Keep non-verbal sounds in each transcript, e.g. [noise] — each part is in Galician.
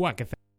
cuac, etc.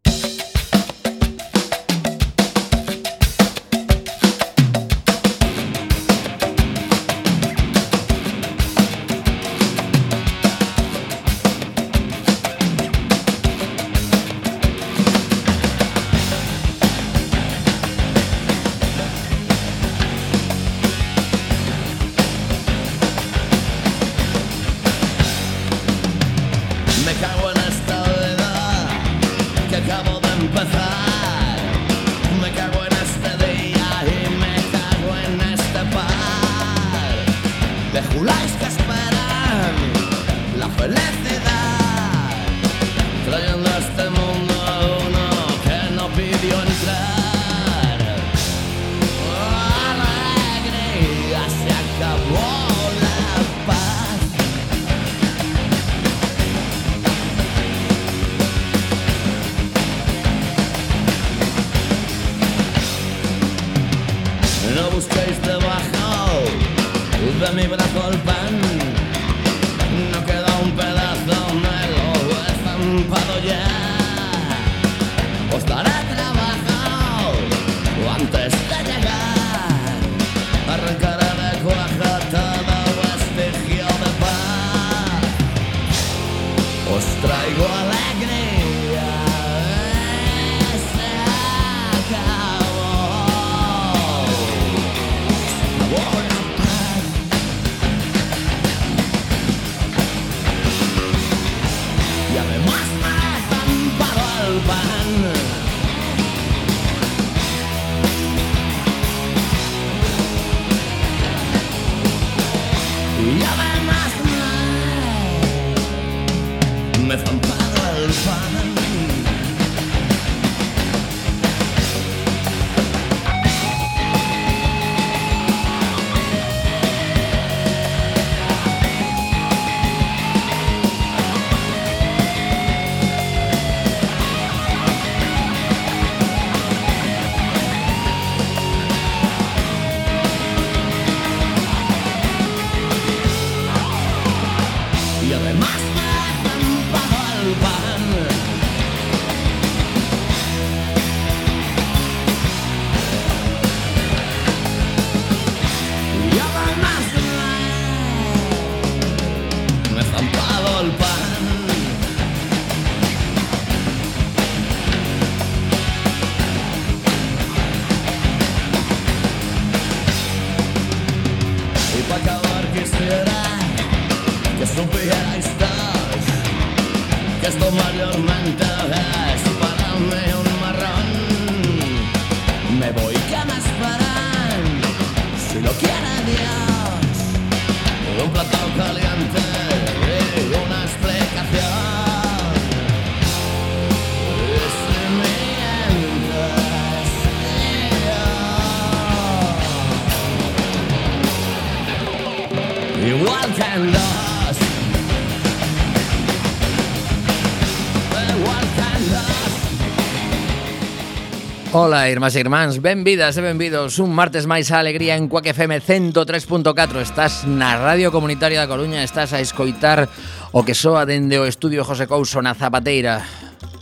mine. Ola, irmás e irmáns, benvidas e benvidos Un martes máis a alegría en Cuac FM 103.4 Estás na Radio Comunitaria da Coruña Estás a escoitar o que soa dende o estudio José Couso na Zapateira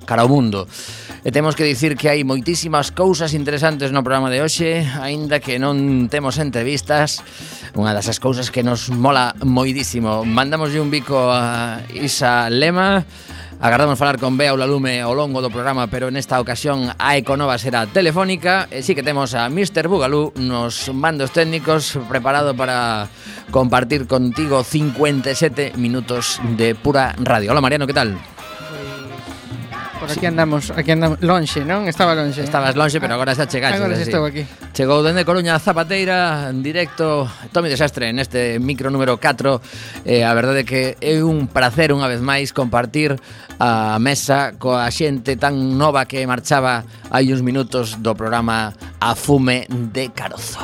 Cara ao mundo. E temos que dicir que hai moitísimas cousas interesantes no programa de hoxe Aínda que non temos entrevistas. Unha das cousas que nos mola moidísimo. Mandamos un bico a Isa Lema Agardamos falar con Bea Ulalume ao longo do programa, pero nesta ocasión a Econova será telefónica e sí que temos a Mr. Bugalú nos mandos técnicos preparado para compartir contigo 57 minutos de pura radio. Hola Mariano, que tal? Porque aquí andamos, aquí andamos lonxe, non? Estaba lonxe. Estabas lonxe, pero agora xa chegaste. Agora xa estou aquí. Chegou dende Coruña a Zapateira en directo Tomi Desastre neste micro número 4. Eh, a verdade é que é un placer unha vez máis compartir a mesa coa xente tan nova que marchaba hai uns minutos do programa A fume de carozo.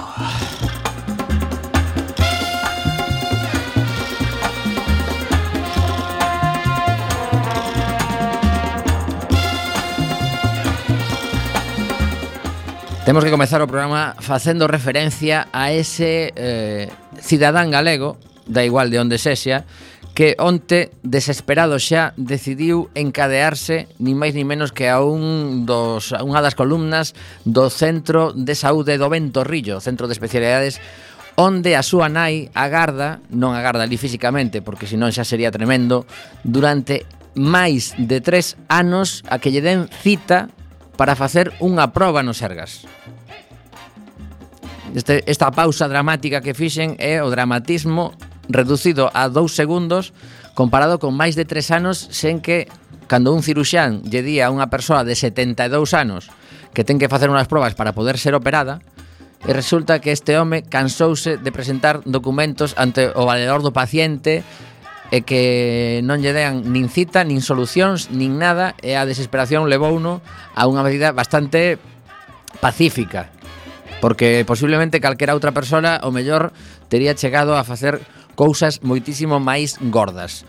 Temos que comezar o programa facendo referencia a ese eh, cidadán galego, da igual de onde sexa, que onte, desesperado xa, decidiu encadearse ni máis ni menos que a un dos, a unha das columnas do Centro de Saúde do Ventorrillo, Centro de Especialidades onde a súa nai agarda, non agarda ali físicamente, porque senón xa sería tremendo, durante máis de tres anos a que lle den cita para facer unha proba no Sergas. Este, esta pausa dramática que fixen é o dramatismo reducido a dous segundos comparado con máis de tres anos sen que cando un ciruxán lle día a unha persoa de 72 anos que ten que facer unhas probas para poder ser operada, e resulta que este home cansouse de presentar documentos ante o valedor do paciente e que non lle dean nin cita, nin solucións, nin nada, e a desesperación levou uno a unha medida bastante pacífica. Porque posiblemente calquera outra persona o mellor tería chegado a facer cousas moitísimo máis gordas.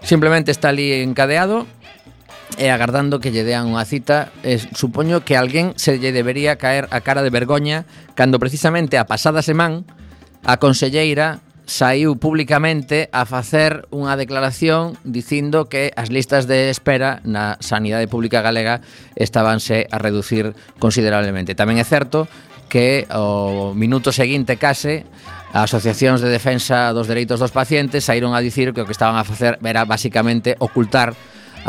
Simplemente está ali encadeado e agardando que lle dean unha cita, eh, supoño que alguén se lle debería caer a cara de vergoña cando precisamente a pasada semana a conselleira saiu públicamente a facer unha declaración dicindo que as listas de espera na sanidade pública galega estabanse a reducir considerablemente. Tamén é certo que o minuto seguinte case asociacións de defensa dos dereitos dos pacientes saíron a dicir que o que estaban a facer era basicamente ocultar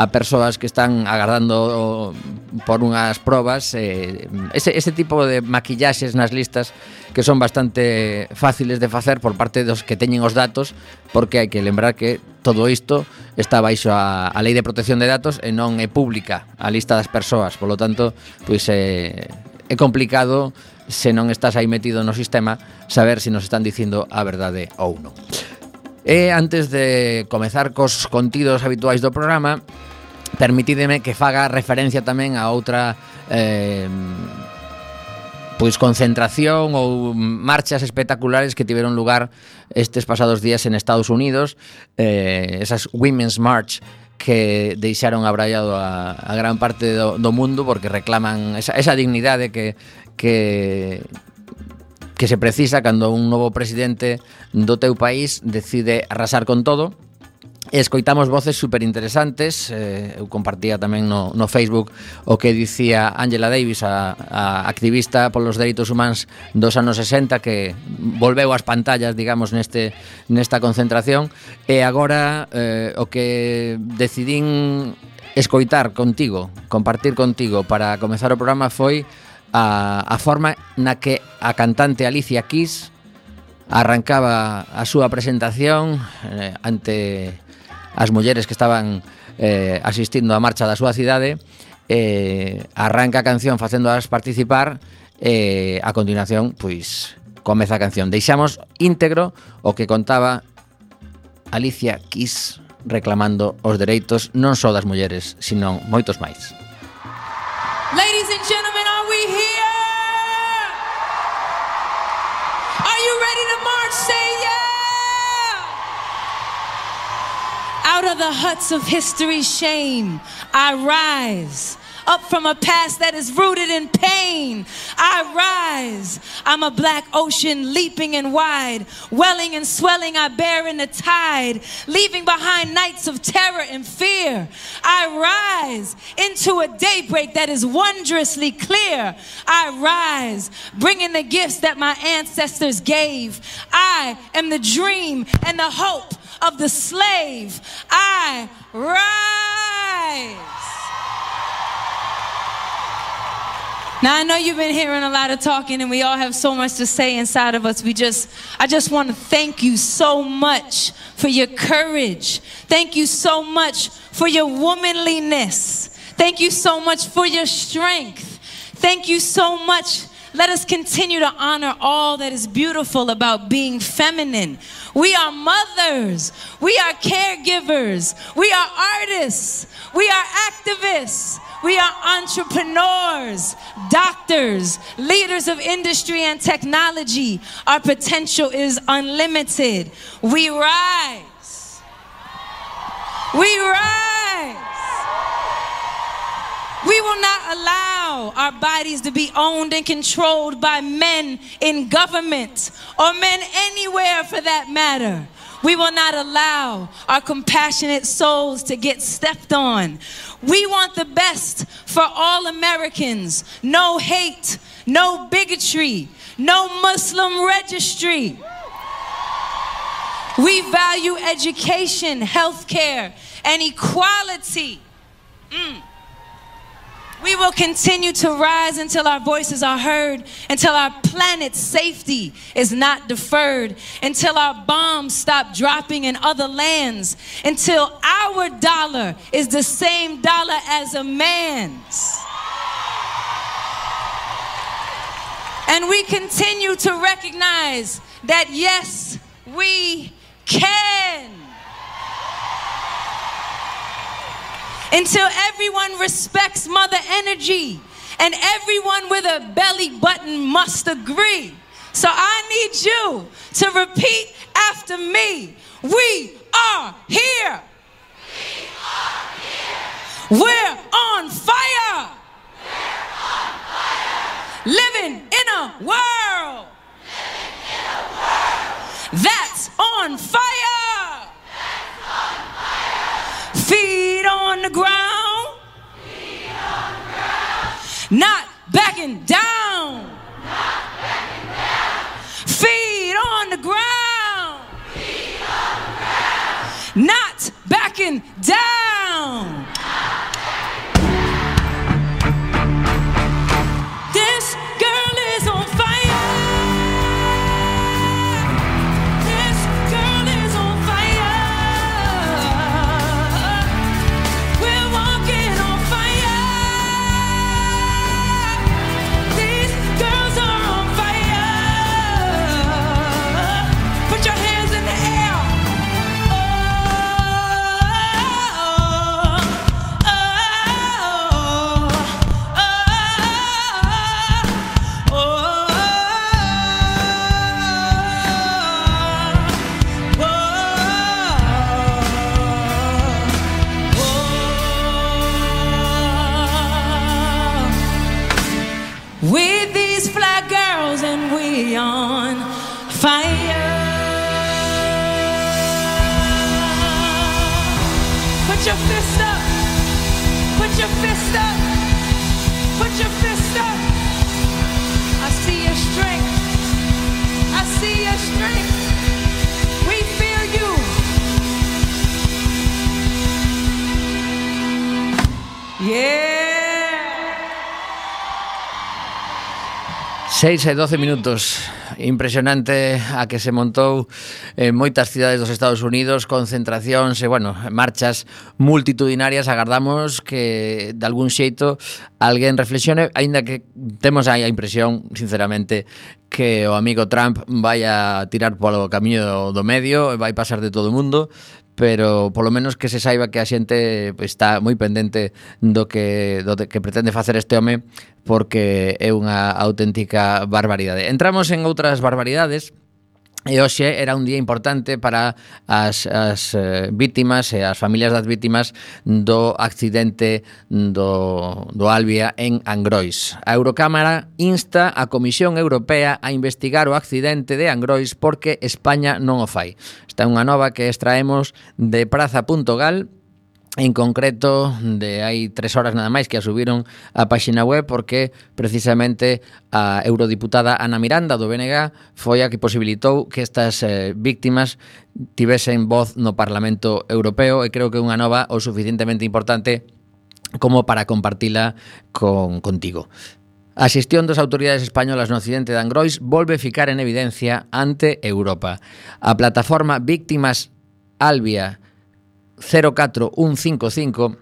a persoas que están agardando por unhas probas eh, ese, ese tipo de maquillaxes nas listas que son bastante fáciles de facer por parte dos que teñen os datos porque hai que lembrar que todo isto está baixo a, a Lei de Protección de Datos e non é pública a lista das persoas, polo tanto, pois eh, é complicado se non estás aí metido no sistema saber se nos están dicindo a verdade ou non. E antes de comezar cos contidos habituais do programa, permitideme que faga referencia tamén a outra eh, pois concentración ou marchas espectaculares que tiveron lugar estes pasados días en Estados Unidos, eh, esas Women's March que deixaron abrallado a, a gran parte do, do mundo porque reclaman esa, esa dignidade que, que que se precisa cando un novo presidente do teu país decide arrasar con todo escoitamos voces super interesantes eh, eu compartía tamén no, no Facebook o que dicía Angela Davis a, a activista polos dereitos humanos dos anos 60 que volveu ás pantallas digamos neste nesta concentración. E agora eh, o que decidín escoitar contigo compartir contigo para comezar o programa foi a, a forma na que a cantante Alicia Keys arrancaba a súa presentación eh, ante as mulleres que estaban eh, asistindo á marcha da súa cidade, eh, arranca a canción facéndoas participar e eh, a continuación, pois, comeza a canción. Deixamos íntegro o que contaba Alicia Kiss reclamando os dereitos non só das mulleres, sino moitos máis. Ladies and gentlemen, are we here? Are you ready to march? Say yes! Out of the huts of history's shame, I rise. Up from a past that is rooted in pain, I rise. I'm a black ocean leaping and wide, welling and swelling, I bear in the tide, leaving behind nights of terror and fear. I rise into a daybreak that is wondrously clear. I rise, bringing the gifts that my ancestors gave. I am the dream and the hope of the slave. I rise. Now I know you've been hearing a lot of talking and we all have so much to say inside of us. We just I just want to thank you so much for your courage. Thank you so much for your womanliness. Thank you so much for your strength. Thank you so much. Let us continue to honor all that is beautiful about being feminine. We are mothers. We are caregivers. We are artists. We are activists. We are entrepreneurs, doctors, leaders of industry and technology. Our potential is unlimited. We rise. We rise. We will not allow our bodies to be owned and controlled by men in government or men anywhere for that matter. We will not allow our compassionate souls to get stepped on. We want the best for all Americans. No hate, no bigotry, no Muslim registry. We value education, health care, and equality. Mm. We will continue to rise until our voices are heard, until our planet's safety is not deferred, until our bombs stop dropping in other lands, until our dollar is the same dollar as a man's. And we continue to recognize that yes, we can. Until everyone respects Mother Energy and everyone with a belly button must agree. So I need you to repeat after me. We are here. We're here. We're on fire. We're on fire. Living in a world. Living in a world. That's on fire. on the ground. Not backing down. Feet on the ground. Feet on the ground. Not backing down. Fist up. Put your fist up. Put your fist up. I see your strength. I see your strength. We fear you. 6 e 12 minutos impresionante a que se montou en moitas cidades dos Estados Unidos, concentracións e, bueno, marchas multitudinarias. Agardamos que, de algún xeito, alguén reflexione, aínda que temos aí a impresión, sinceramente, que o amigo Trump vai a tirar polo camiño do medio e vai pasar de todo o mundo, pero polo menos que se saiba que a xente está moi pendente do que do que pretende facer este home porque é unha auténtica barbaridade. Entramos en outras barbaridades E hoxe era un día importante para as, as eh, vítimas e as familias das vítimas do accidente do, do Albia en Angrois. A Eurocámara insta a Comisión Europea a investigar o accidente de Angrois porque España non o fai. Esta é unha nova que extraemos de praza.gal En concreto, de hai tres horas nada máis que a subiron a páxina web porque precisamente a eurodiputada Ana Miranda do BNG foi a que posibilitou que estas eh, víctimas tivesen voz no Parlamento Europeo e creo que unha nova o suficientemente importante como para compartila con contigo. A xestión das autoridades españolas no occidente de Angrois volve ficar en evidencia ante Europa. A plataforma Víctimas Albia 04155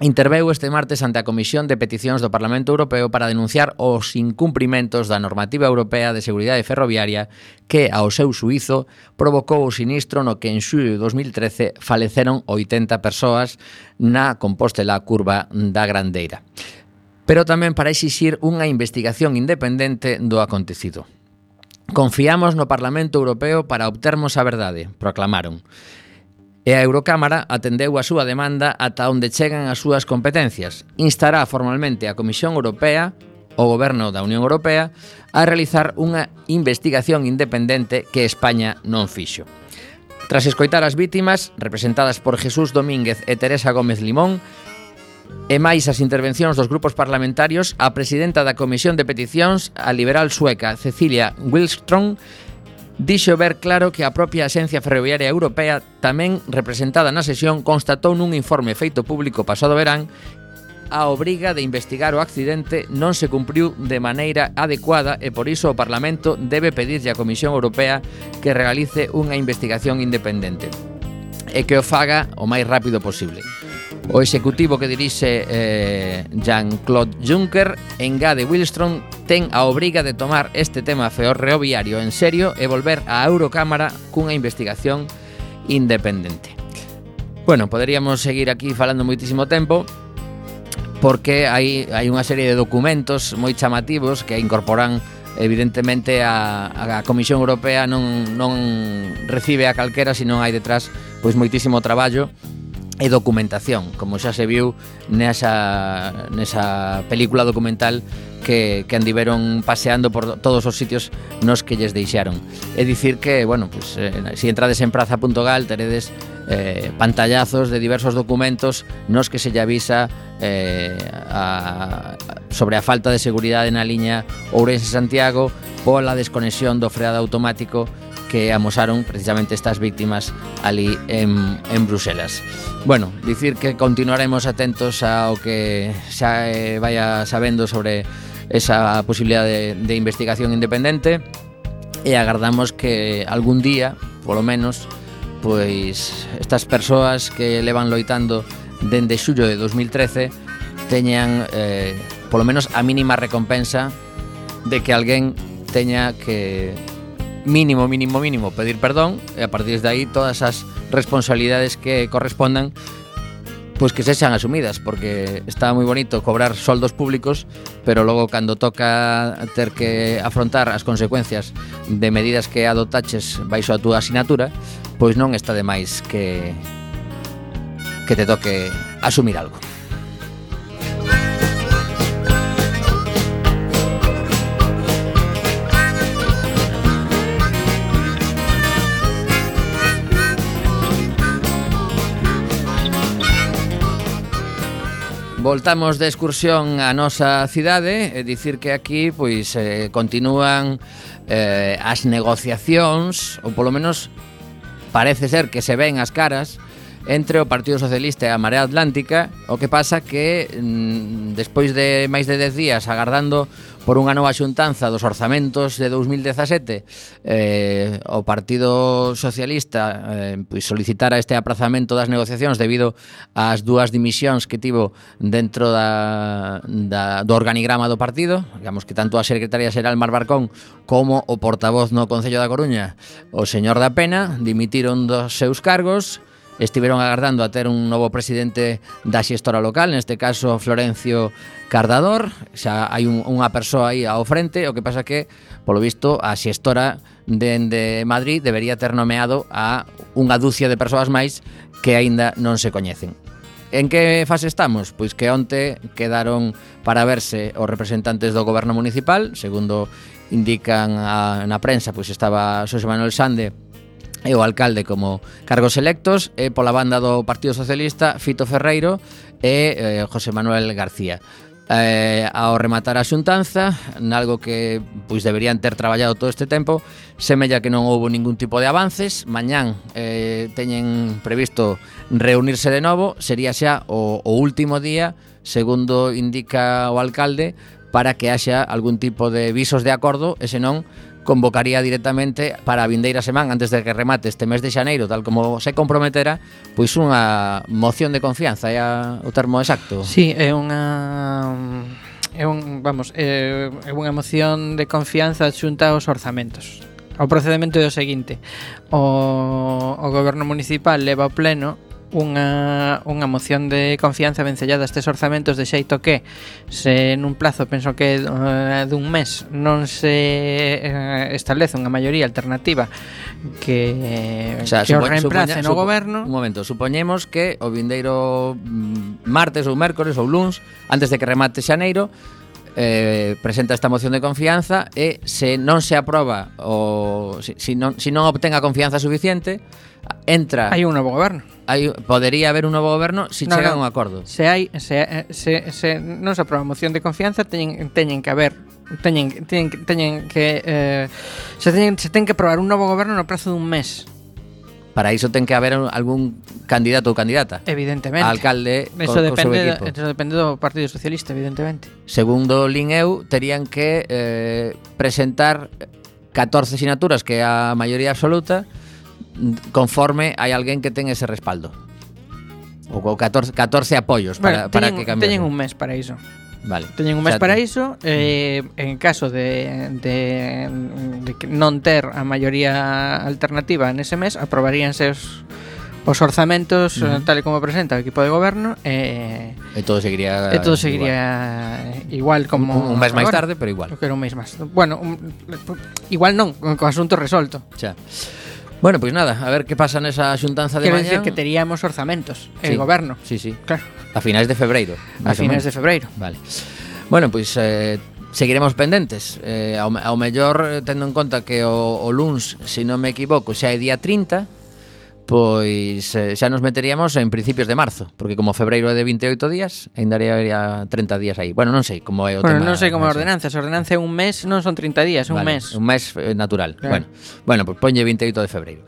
interveu este martes ante a Comisión de Peticións do Parlamento Europeo para denunciar os incumprimentos da normativa europea de seguridade ferroviaria que, ao seu suizo, provocou o sinistro no que en xullo de 2013 faleceron 80 persoas na Compostela Curva da Grandeira. Pero tamén para exixir unha investigación independente do acontecido. Confiamos no Parlamento Europeo para obtermos a verdade, proclamaron e a Eurocámara atendeu a súa demanda ata onde chegan as súas competencias. Instará formalmente a Comisión Europea o Goberno da Unión Europea a realizar unha investigación independente que España non fixo. Tras escoitar as vítimas, representadas por Jesús Domínguez e Teresa Gómez Limón, e máis as intervencións dos grupos parlamentarios, a presidenta da Comisión de Peticións, a liberal sueca Cecilia Wilström, Dixo ver claro que a propia Axencia Ferroviaria Europea, tamén representada na sesión, constatou nun informe feito público pasado verán a obriga de investigar o accidente non se cumpriu de maneira adecuada e por iso o Parlamento debe pedirlle á Comisión Europea que realice unha investigación independente e que o faga o máis rápido posible. O executivo que dirixe eh, Jean-Claude Juncker engade Willstrom ten a obriga de tomar este tema ferroviario en serio e volver á Eurocámara cunha investigación independente. Bueno, poderíamos seguir aquí falando moitísimo tempo, porque hai, hai unha serie de documentos moi chamativos que incorporan evidentemente a, a Comisión Europea non, non recibe a calquera sino hai detrás pois moitísimo traballo e documentación, como xa se viu nesa, nesa película documental que, que andiveron paseando por todos os sitios nos que lles deixaron. É dicir que, bueno, pues, eh, si entrades en praza.gal teredes eh, pantallazos de diversos documentos nos que se lle avisa eh, a, sobre a falta de seguridade na liña Ourense-Santiago pola desconexión do freado automático que amosaron precisamente estas víctimas ali en, en Bruselas. Bueno, dicir que continuaremos atentos ao que xa eh, vaya sabendo sobre esa posibilidad de, de investigación independente e agardamos que algún día, polo menos, pois estas persoas que levan loitando dende xullo de 2013 teñan eh, polo menos a mínima recompensa de que alguén teña que mínimo, mínimo, mínimo pedir perdón e a partir de aí todas as responsabilidades que correspondan pois que se sean asumidas, porque está moi bonito cobrar soldos públicos, pero logo cando toca ter que afrontar as consecuencias de medidas que adotaches baixo a túa asinatura, pois non está de máis que que te toque asumir algo. Voltamos de excursión á nosa cidade e dicir que aquí pois eh, continúan eh, as negociacións, ou polo menos parece ser que se ven as caras entre o Partido Socialista e a Marea Atlántica, o que pasa que mm, despois de máis de 10 días agardando por unha nova xuntanza dos orzamentos de 2017 eh, o Partido Socialista eh, pois solicitara este aprazamento das negociacións debido ás dúas dimisións que tivo dentro da, da, do organigrama do partido digamos que tanto a secretaria xeral Mar Barcón como o portavoz no Concello da Coruña o señor da Pena dimitiron dos seus cargos estiveron agardando a ter un novo presidente da xestora local, neste caso Florencio Cardador, xa hai un, unha persoa aí ao frente, o que pasa que, polo visto, a xestora dende de Madrid debería ter nomeado a unha dúcia de persoas máis que aínda non se coñecen. En que fase estamos? Pois que onte quedaron para verse os representantes do goberno municipal, segundo indican a, na prensa, pois estaba Xosé Manuel Sande e o alcalde como cargos electos e pola banda do Partido Socialista Fito Ferreiro e eh, José Manuel García. Eh, ao rematar a xuntanza, nalgo que pois deberían ter traballado todo este tempo, semella que non houbo ningún tipo de avances, mañán eh, teñen previsto reunirse de novo, sería xa o, o último día, segundo indica o alcalde, para que haxa algún tipo de visos de acordo, e senón convocaría directamente para a vindeira semana antes de que remate este mes de xaneiro, tal como se comprometera, pois unha moción de confianza, é a, o termo exacto. Sí, é unha é un, vamos, é, é unha moción de confianza xunta aos orzamentos. O procedimento é o seguinte: o, o goberno municipal leva ao pleno unha, unha moción de confianza vencellada a estes orzamentos de xeito que se nun plazo, penso que uh, dun mes non se uh, unha maioría alternativa que, o sea, que supo, o reemplace supoña, no supo, goberno. Un momento, supoñemos que o vindeiro mm, martes ou mércores ou luns antes de que remate xaneiro eh, presenta esta moción de confianza e se non se aproba o se si, si non, si non obtenga confianza suficiente entra hai un novo goberno hai, podería haber un novo goberno se si no, chega no. un acordo. Se hai se, se, se non se aproba moción de confianza, teñen teñen que haber teñen teñen, teñen que eh, se teñen se ten que aprobar un novo goberno no prazo dun mes. Para iso ten que haber algún candidato ou candidata. Evidentemente. Alcalde eso co, depende, equipo Eso depende do Partido Socialista, evidentemente. Segundo Lin eu, terían que eh, presentar 14 sinaturas, que é a maioría absoluta, conforme hai alguén que ten ese respaldo. Ou 14, 14 apoios para, bueno, para teñen, que cambie. Teñen un mes para iso. Vale. Teñen un mes sea, para mm. iso eh, en caso de, de, de que non ter a maioría alternativa nese mes aprobaríanse os, os orzamentos eh, uh -huh. tal e como presenta o equipo de goberno eh, e todo seguiría e todo seguiría igual, igual como un, un mes máis tarde, pero igual. Que era un mes máis. Bueno, un, igual non, co asunto resolto. Xa. Bueno, pois pues nada, a ver que pasa nesa xuntanza de Quero mañán. que teríamos orzamentos, sí. el goberno. Sí, sí. Claro. A finais de febreiro. A finais de febreiro. Vale. Bueno, pois pues, eh, seguiremos pendentes. Eh, ao, ao mellor, tendo en conta que o, o luns, se si non me equivoco, xa é día 30, pois eh, xa nos meteríamos en principios de marzo, porque como febreiro é de 28 días, ainda haría 30 días aí. Bueno, non sei como é o bueno, tema. non sei como a ordenanza, a ordenanza é un mes, non son 30 días, é un vale, mes. Un mes eh, natural. Claro. Bueno, bueno, pois pues, poñe 28 de febreiro.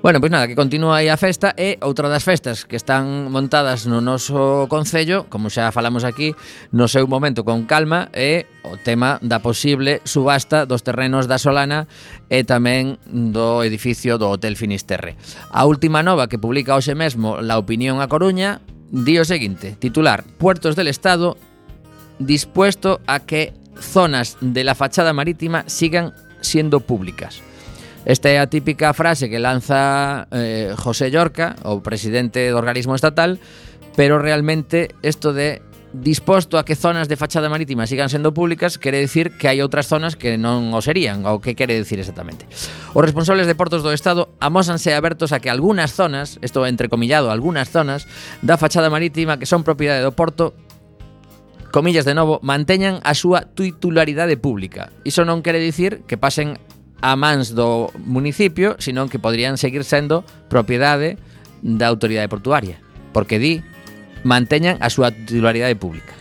Bueno, pois nada, que continúa aí a festa e outra das festas que están montadas no noso concello, como xa falamos aquí, no seu momento con calma é o tema da posible subasta dos terrenos da Solana e tamén do edificio do Hotel Finisterre. A última nova que publica hoxe mesmo La Opinión a Coruña di o seguinte, titular Puertos del Estado dispuesto a que zonas de la fachada marítima sigan siendo públicas. Esta é a típica frase que lanza eh, José Llorca, o presidente do organismo estatal, pero realmente isto de disposto a que zonas de fachada marítima sigan sendo públicas quere dicir que hai outras zonas que non o serían, ou que quere dicir exactamente. Os responsables de portos do Estado amósanse abertos a que algunhas zonas, isto entrecomillado, algunhas zonas da fachada marítima que son propiedade do porto comillas de novo, manteñan a súa titularidade pública. Iso non quere dicir que pasen a mans do municipio, senón que podrían seguir sendo propiedade da autoridade portuaria. Porque di manteñan a súa titularidade pública.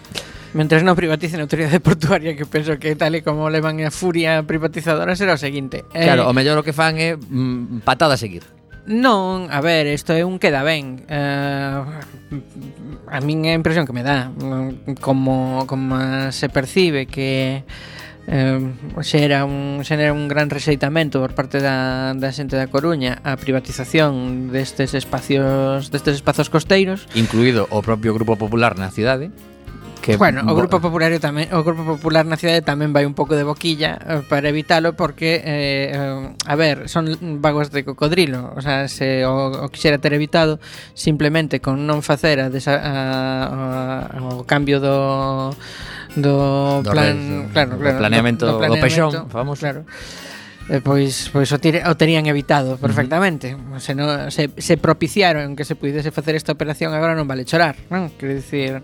Mentres non privaticen a autoridade [laughs] portuaria Que penso que tal e como levan a furia privatizadora Será o seguinte. Eh, Claro, o mellor o que fan é mm, patada a seguir. Non, a ver, isto é un queda ben. Uh, A min é a impresión que me dá mm, Como, como se percibe que eh, xera un, xera un gran rexeitamento por parte da, da xente da Coruña a privatización destes espacios destes espazos costeiros. Incluído o propio Grupo Popular na cidade que bueno, o Grupo Popular tamén o Grupo Popular na cidade tamén vai un pouco de boquilla eh, para evitalo porque eh, eh, a ver, son vagos de cocodrilo, o sea, se o, o quixera ter evitado simplemente con non facer a, desa, a, a, o cambio do do, do plan, claro, claro, do planeamento do, do, planeamento, do peixón, famoso. Claro. Eh, pois pois o, tire, o terían evitado perfectamente. Uh -huh. Se no se se propiciaron que se pudiese facer esta operación, agora non vale chorar, non? Quero dicir,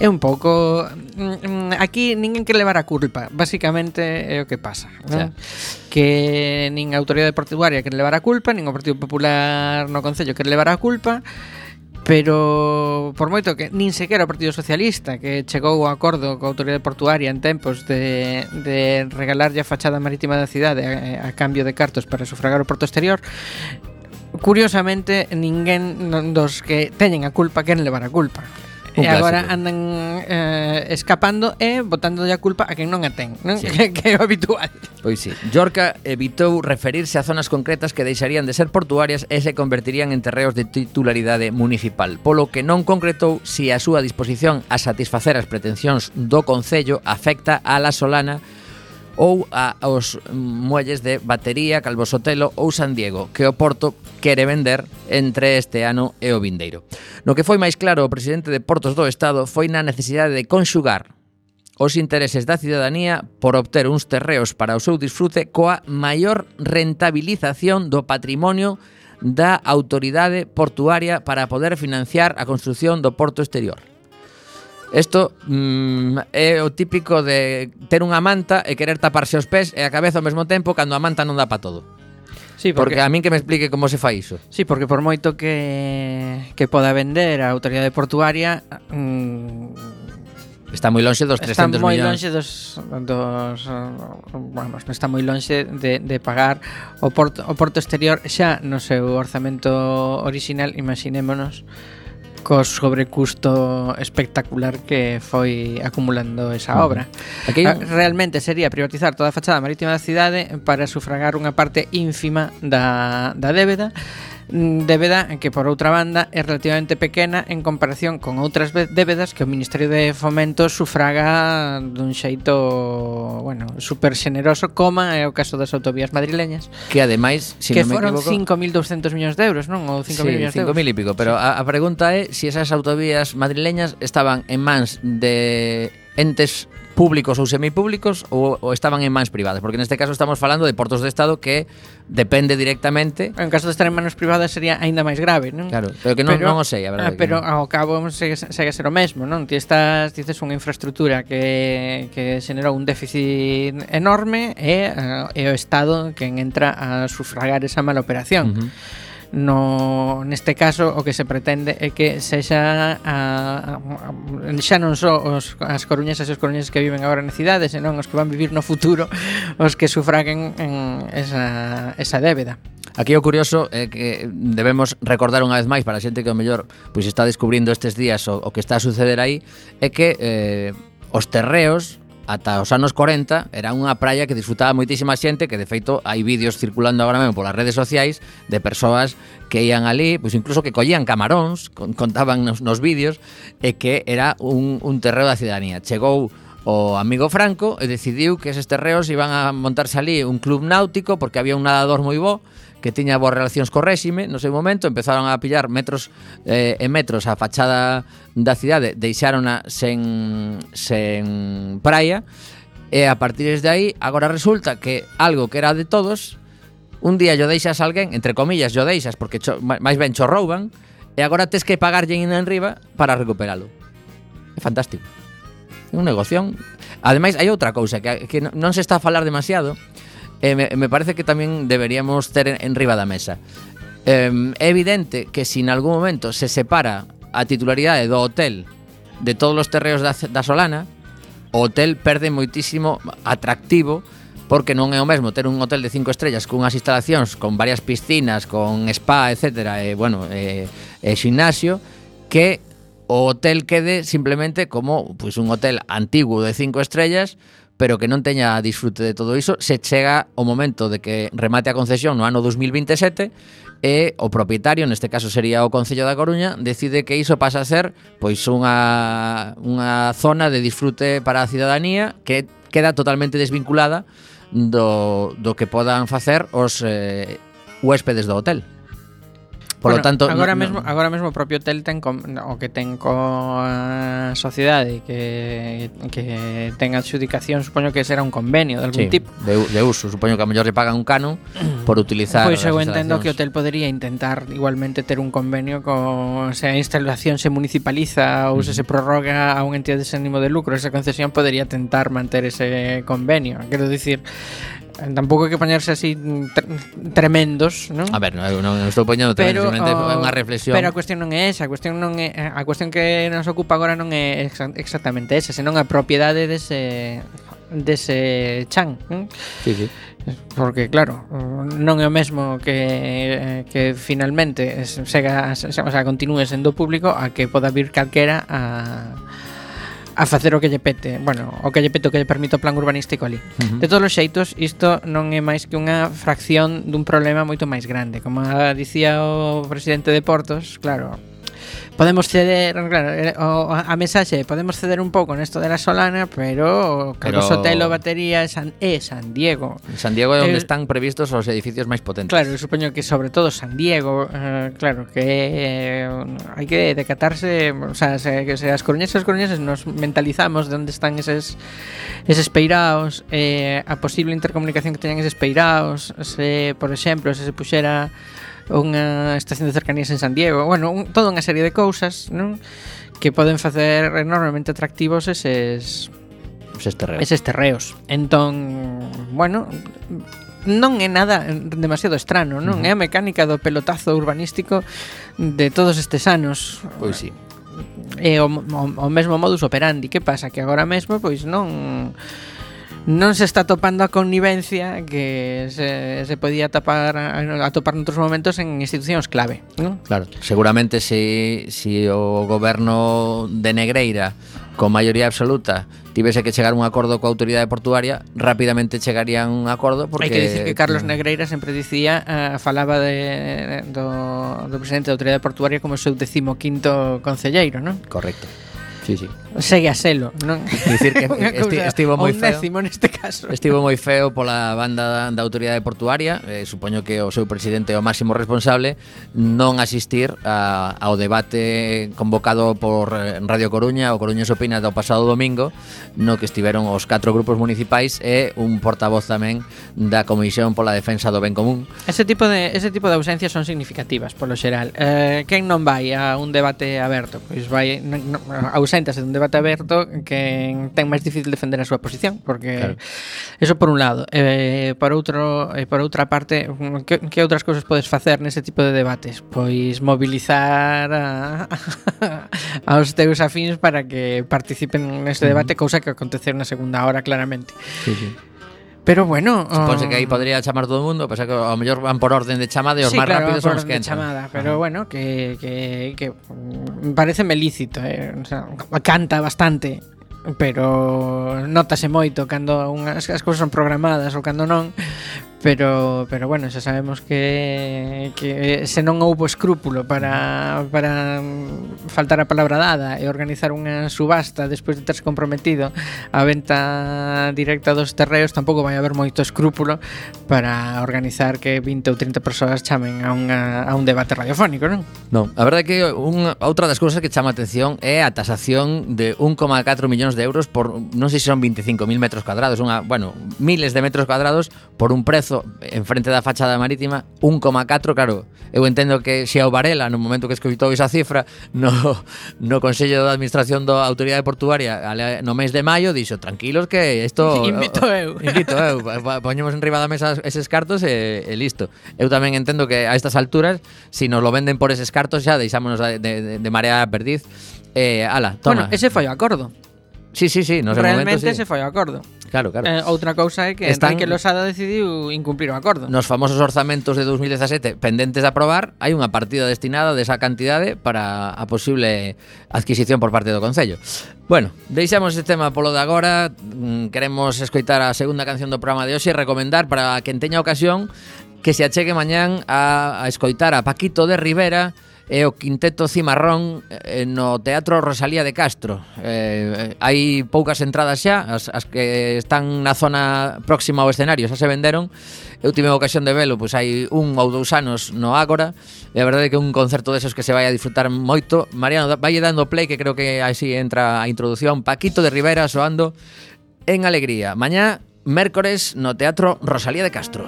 É un pouco mm, mm, aquí ninguén que levar a culpa, basicamente é o que pasa, non? Yeah. Que nin a autoridade portuaria quere levar a culpa, nin o Partido Popular no Concello quere levar a culpa Pero por moito que nin sequera o Partido Socialista que chegou ao acordo coa autoridade portuaria en tempos de, de regalarlle a fachada marítima da cidade a, a cambio de cartos para sufragar o porto exterior curiosamente ninguén dos que teñen a culpa queren levar a culpa. Un e agora clásico. andan eh, escapando e botando a culpa a quen non a ten, non? Sí. [laughs] Que, que é o habitual. Pois sí. Yorca evitou referirse a zonas concretas que deixarían de ser portuarias e se convertirían en terreos de titularidade municipal, polo que non concretou se si a súa disposición a satisfacer as pretensións do Concello afecta a La Solana ou a, aos muelles de Batería, Calvo Sotelo ou San Diego, que o Porto quere vender entre este ano e o vindeiro. No que foi máis claro o presidente de Portos do Estado foi na necesidade de conxugar os intereses da cidadanía por obter uns terreos para o seu disfrute coa maior rentabilización do patrimonio da autoridade portuaria para poder financiar a construción do porto exterior. Isto mm, é o típico de ter unha manta e querer taparse os pés e a cabeza ao mesmo tempo cando a manta non dá para todo. Sí, porque... porque a min que me explique como se fai iso. Sí, porque por moito que que poda vender a autoridade portuaria, mm, Está moi lonxe dos 300 millóns. Está moi millóns. lonxe dos, dos bueno, está moi lonxe de, de pagar o porto, o porto exterior xa no seu orzamento orixinal, imaginémonos co sobrecusto espectacular que foi acumulando esa obra. Aquí... Ah, realmente sería privatizar toda a fachada marítima da cidade para sufragar unha parte ínfima da, da débeda Mm, débeda que por outra banda é relativamente pequena en comparación con outras débedas que o Ministerio de Fomento sufraga dun xeito, bueno, super xeneroso coma é o caso das autovías madrileñas. Que ademais, se que non me equivoco, 5.200 millóns de euros, non? Ou 5.000 sí, millóns de euros. 5.000 e pico, pero sí. a, a pregunta é se si esas autovías madrileñas estaban en mans de entes públicos ou semipúblicos ou, ou estaban en mans privadas, porque neste caso estamos falando de portos de estado que depende directamente. En caso de estar en manos privadas sería aínda máis grave, non? Claro, pero que non, pero, non o sei, a verdade. Ah, pero que ao cabo segue, segue a ser o mesmo, non? Ti estás, dices unha infraestructura que, que xenerou un déficit enorme e, eh, e o estado que entra a sufragar esa mala operación. Uh -huh No, neste caso o que se pretende é que sexa a, a, xa non só os, as coruñesas e os coruñeses que viven agora na cidade, senón os que van vivir no futuro os que sufraguen en esa, esa débeda. Aquí o curioso é que debemos recordar unha vez máis para a xente que o mellor pois está descubrindo estes días o, o que está a suceder aí é que eh, os terreos ata os anos 40 era unha praia que disfrutaba moitísima xente que de feito hai vídeos circulando agora mesmo polas redes sociais de persoas que ían ali, pois incluso que collían camaróns, contaban nos, nos vídeos e que era un, un terreo da cidadanía. Chegou o amigo Franco e decidiu que eses terreos iban a montarse ali un club náutico porque había un nadador moi bo que tiña boas relacións co réxime, no seu momento empezaron a pillar metros eh, e metros a fachada da cidade, deixárona sen, sen praia, e a partir de aí agora resulta que algo que era de todos, un día yo deixas a alguén, entre comillas, yo deixas, porque cho, máis ben cho rouban, e agora tes que pagarlle en enriba para recuperalo. É fantástico. É un negoción. Ademais, hai outra cousa que, que non se está a falar demasiado, e me, me parece que tamén deberíamos ter en, en riba da mesa. É evidente que se en algún momento se separa a titularidade do hotel de todos os terreos da, da Solana, o hotel perde moitísimo atractivo porque non é o mesmo ter un hotel de cinco estrellas cunhas instalacións con varias piscinas, con spa, etc., e, bueno, e, e gimnasio, que o hotel quede simplemente como pois, un hotel antiguo de cinco estrellas pero que non teña disfrute de todo iso, se chega o momento de que remate a concesión no ano 2027 e o propietario, neste caso sería o Concello da Coruña, decide que iso pasa a ser pois unha, unha zona de disfrute para a cidadanía que queda totalmente desvinculada do, do que podan facer os eh, huéspedes do hotel. Por bueno, lo tanto, agora no, mesmo no. agora mesmo o propio hotel ten con, o que ten coa eh, sociedade que que ten adxudicación, supoño que será un convenio de algún sí, tipo. De, de uso, supoño que a mellor lle pagan un cano [clears throat] por utilizar Pois eu entendo que o hotel podería intentar igualmente ter un convenio co se a instalación se municipaliza ou se se prorroga a unha entidade sen ánimo de lucro, esa concesión podería tentar manter ese convenio. Quero dicir, Tampouco hai que poñerse así tremendos, non? A ver, non, non estou poñendo pero, o, é unha oh, reflexión. Pero a cuestión non é esa, a cuestión non é a cuestión que nos ocupa agora non é exactamente esa, senón a propiedade dese dese chan. Non? Sí, sí. Porque claro, non é o mesmo que que finalmente sega, o sea, continúe sendo público a que poda vir calquera a a facer o que lle pete, bueno, o que lle pete o que lle permite o plan urbanístico ali. Uh -huh. De todos os xeitos, isto non é máis que unha fracción dun problema moito máis grande. Como dicía o presidente de Portos, claro, podemos ceder, claro, eh, o, a mensaxe, podemos ceder un pouco nesto de la Solana, pero Carlos pero... Sotelo batería é San, é San Diego. En San Diego é onde están previstos os edificios máis potentes. Claro, eu supoño que sobre todo San Diego, eh, claro, que eh, hai que decatarse, o sea, se, que se as coruñesas as coruñeses nos mentalizamos de onde están eses eses peiraos, eh, a posible intercomunicación que teñan eses peiraos, se, por exemplo, se se puxera unha estación de cercanías en San Diego, bueno, un, toda unha serie de cousas, non? que poden facer enormemente atractivos eses eses terreos. Eses terreos. Entón, bueno, non é nada demasiado estrano, non? Uh -huh. É a mecánica do pelotazo urbanístico de todos estes anos. Pois sí. É o, o, o mesmo modus operandi. Que pasa? Que agora mesmo, pois non non se está topando a connivencia que se, se podía tapar atopar noutros momentos en institucións clave, non? Claro, seguramente se si, si o goberno de Negreira con maioría absoluta tivese que chegar un acordo coa autoridade portuaria, rapidamente chegarían un acordo porque Hai que dicir que Carlos mm. Negreira sempre dicía, uh, falaba de do, do presidente da autoridade portuaria como seu decimoquinto concelleiro, non? Correcto. Sí, sí. Segue a selo, non? Dicir que [laughs] esti, estivo moi feo. décimo neste caso. Estivo moi feo pola banda da autoridade portuaria, eh, supoño que o seu presidente é o máximo responsable, non asistir a, ao debate convocado por eh, Radio Coruña, o Coruña Opina do pasado domingo, no que estiveron os catro grupos municipais e un portavoz tamén da Comisión pola Defensa do Ben Común. Ese tipo de ese tipo de ausencias son significativas polo xeral. Eh, quen non vai a un debate aberto? Pois vai non, non, séntase dun debate aberto que ten máis difícil defender a súa posición, porque claro. eso por un lado. Eh, por outro, eh, por outra parte, mm, que, que outras cousas podes facer nese tipo de debates? Pois mobilizar a, [laughs] aos teus afins para que participen nese debate, uh -huh. cousa que aconteceu na segunda hora claramente. Sí, sí. Pero bueno... Suponse que aí um, podría chamar todo o mundo, pasa que ao mellor van por orden de chamada e os sí, máis claro, rápidos son os que entran. chamada, pero ah. bueno, que, que, que mm, pareceme lícito, eh? o sea, canta bastante, pero notase moito cando unhas as cousas son programadas ou cando non, pero pero bueno, xa sabemos que que se non houbo escrúpulo para para faltar a palabra dada e organizar unha subasta despois de terse comprometido a venta directa dos terreos, tampouco vai haber moito escrúpulo para organizar que 20 ou 30 persoas chamen a unha a un debate radiofónico, non? Non, a verdade é que unha outra das cousas que chama a atención é a tasación de 1,4 millóns de euros por non sei se son 25.000 metros cuadrados, unha, bueno, miles de metros cuadrados por un prezo Lazo en frente da fachada marítima 1,4, claro, eu entendo que Xiao Varela no momento que escoitou esa cifra no, no Consello de Administración da Autoridade Portuaria no mes de maio dixo, tranquilos que isto [laughs] invito eu, [laughs] invito eu poñemos en riba da mesa eses cartos e, e listo. Eu tamén entendo que a estas alturas si nos lo venden por eses cartos xa deixámonos de, de, de marea perdiz. Eh, ala, toma. Bueno, ese foi o acordo. Sí, sí, sí, no Realmente momento, sí. se foi o acordo. Claro, claro. Eh, outra cousa é que Están... Enrique Losada decidiu incumplir o acordo. Nos famosos orzamentos de 2017 pendentes de aprobar, hai unha partida destinada desa cantidade para a posible adquisición por parte do Concello. Bueno, deixamos este tema polo de agora. Mm, queremos escoitar a segunda canción do programa de hoxe e recomendar para quen teña ocasión que se achegue mañán a, a escoitar a Paquito de Rivera e o Quinteto Cimarrón eh, no Teatro Rosalía de Castro. Eh, hai poucas entradas xa, as, as que están na zona próxima ao escenario xa se venderon. Eu tive a ocasión de velo, pois hai un ou dous anos no Ágora, e a verdade é que un concerto desos que se vai a disfrutar moito. Mariano, vai dando play, que creo que así entra a introdución. Paquito de Rivera soando en alegría. Mañá, mércores, no Teatro Rosalía de Castro.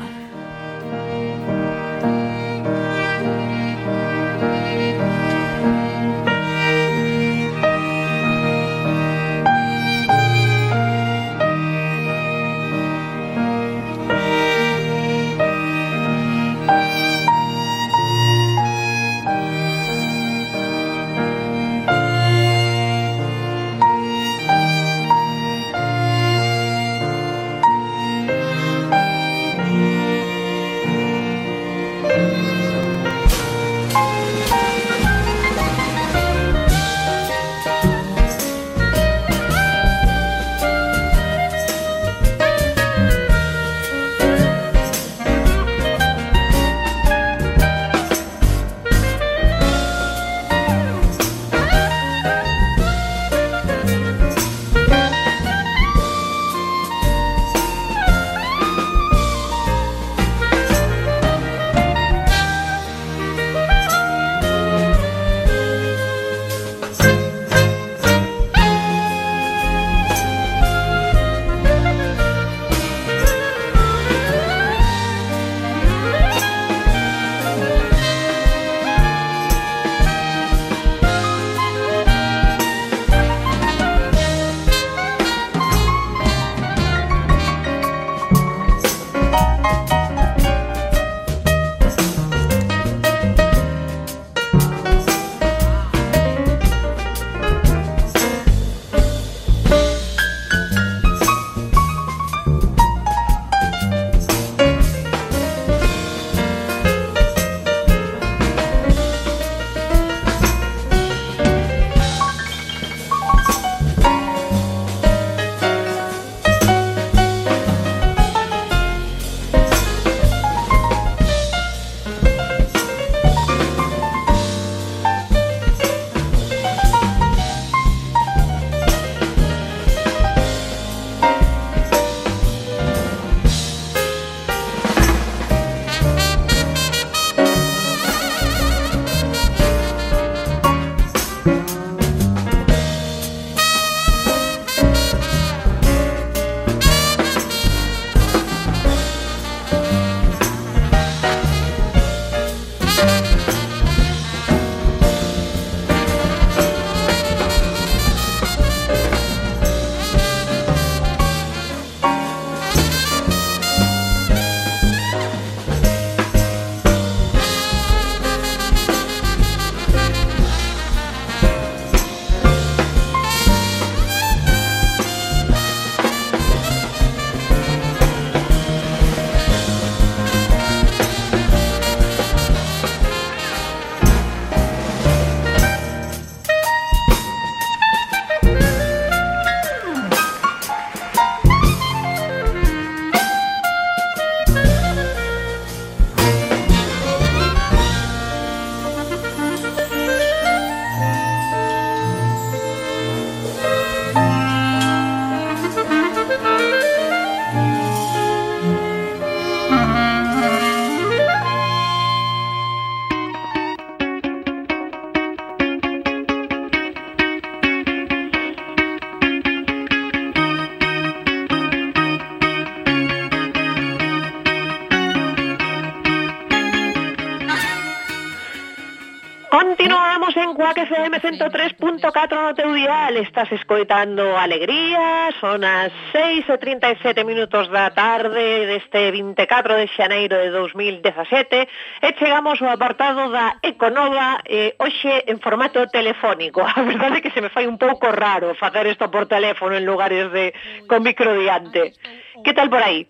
FM 103.4 no teu dial Estás escoitando Alegría Son as 6 e 37 minutos da tarde Deste 24 de xaneiro de 2017 E chegamos ao apartado da Econova eh, Oxe en formato telefónico [laughs] A verdade é que se me fai un pouco raro Facer isto por teléfono en lugares de con micro diante Que tal por aí?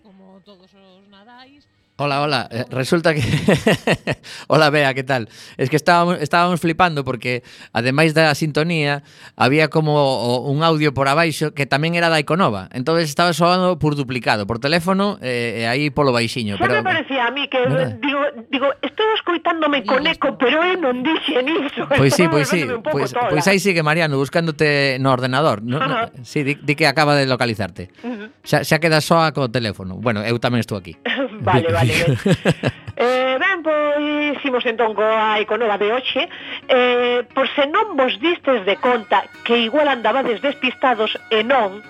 Hola, hola. Eh, resulta que... [laughs] hola, Bea, que tal? Es que estábamos, estábamos flipando porque, ademais da sintonía, había como un audio por abaixo que tamén era da Iconova. Entón estaba soando por duplicado, por teléfono e eh, aí polo baixiño. Pero... Me parecía a mí que, ¿verdad? Eh, digo, digo estou escoitándome con eco, pero eu non dixen iso. Pois sí, pois sí. Pois, pois aí sigue Mariano buscándote no ordenador. No, no, sí, di, di que acaba de localizarte. Xa, xa queda soa co teléfono. Bueno, eu tamén estou aquí. [laughs] Vale, vale. [laughs] eh, ben, pois imos entón coa econova de hoxe. Eh, por se non vos distes de conta que igual andabades despistados e non,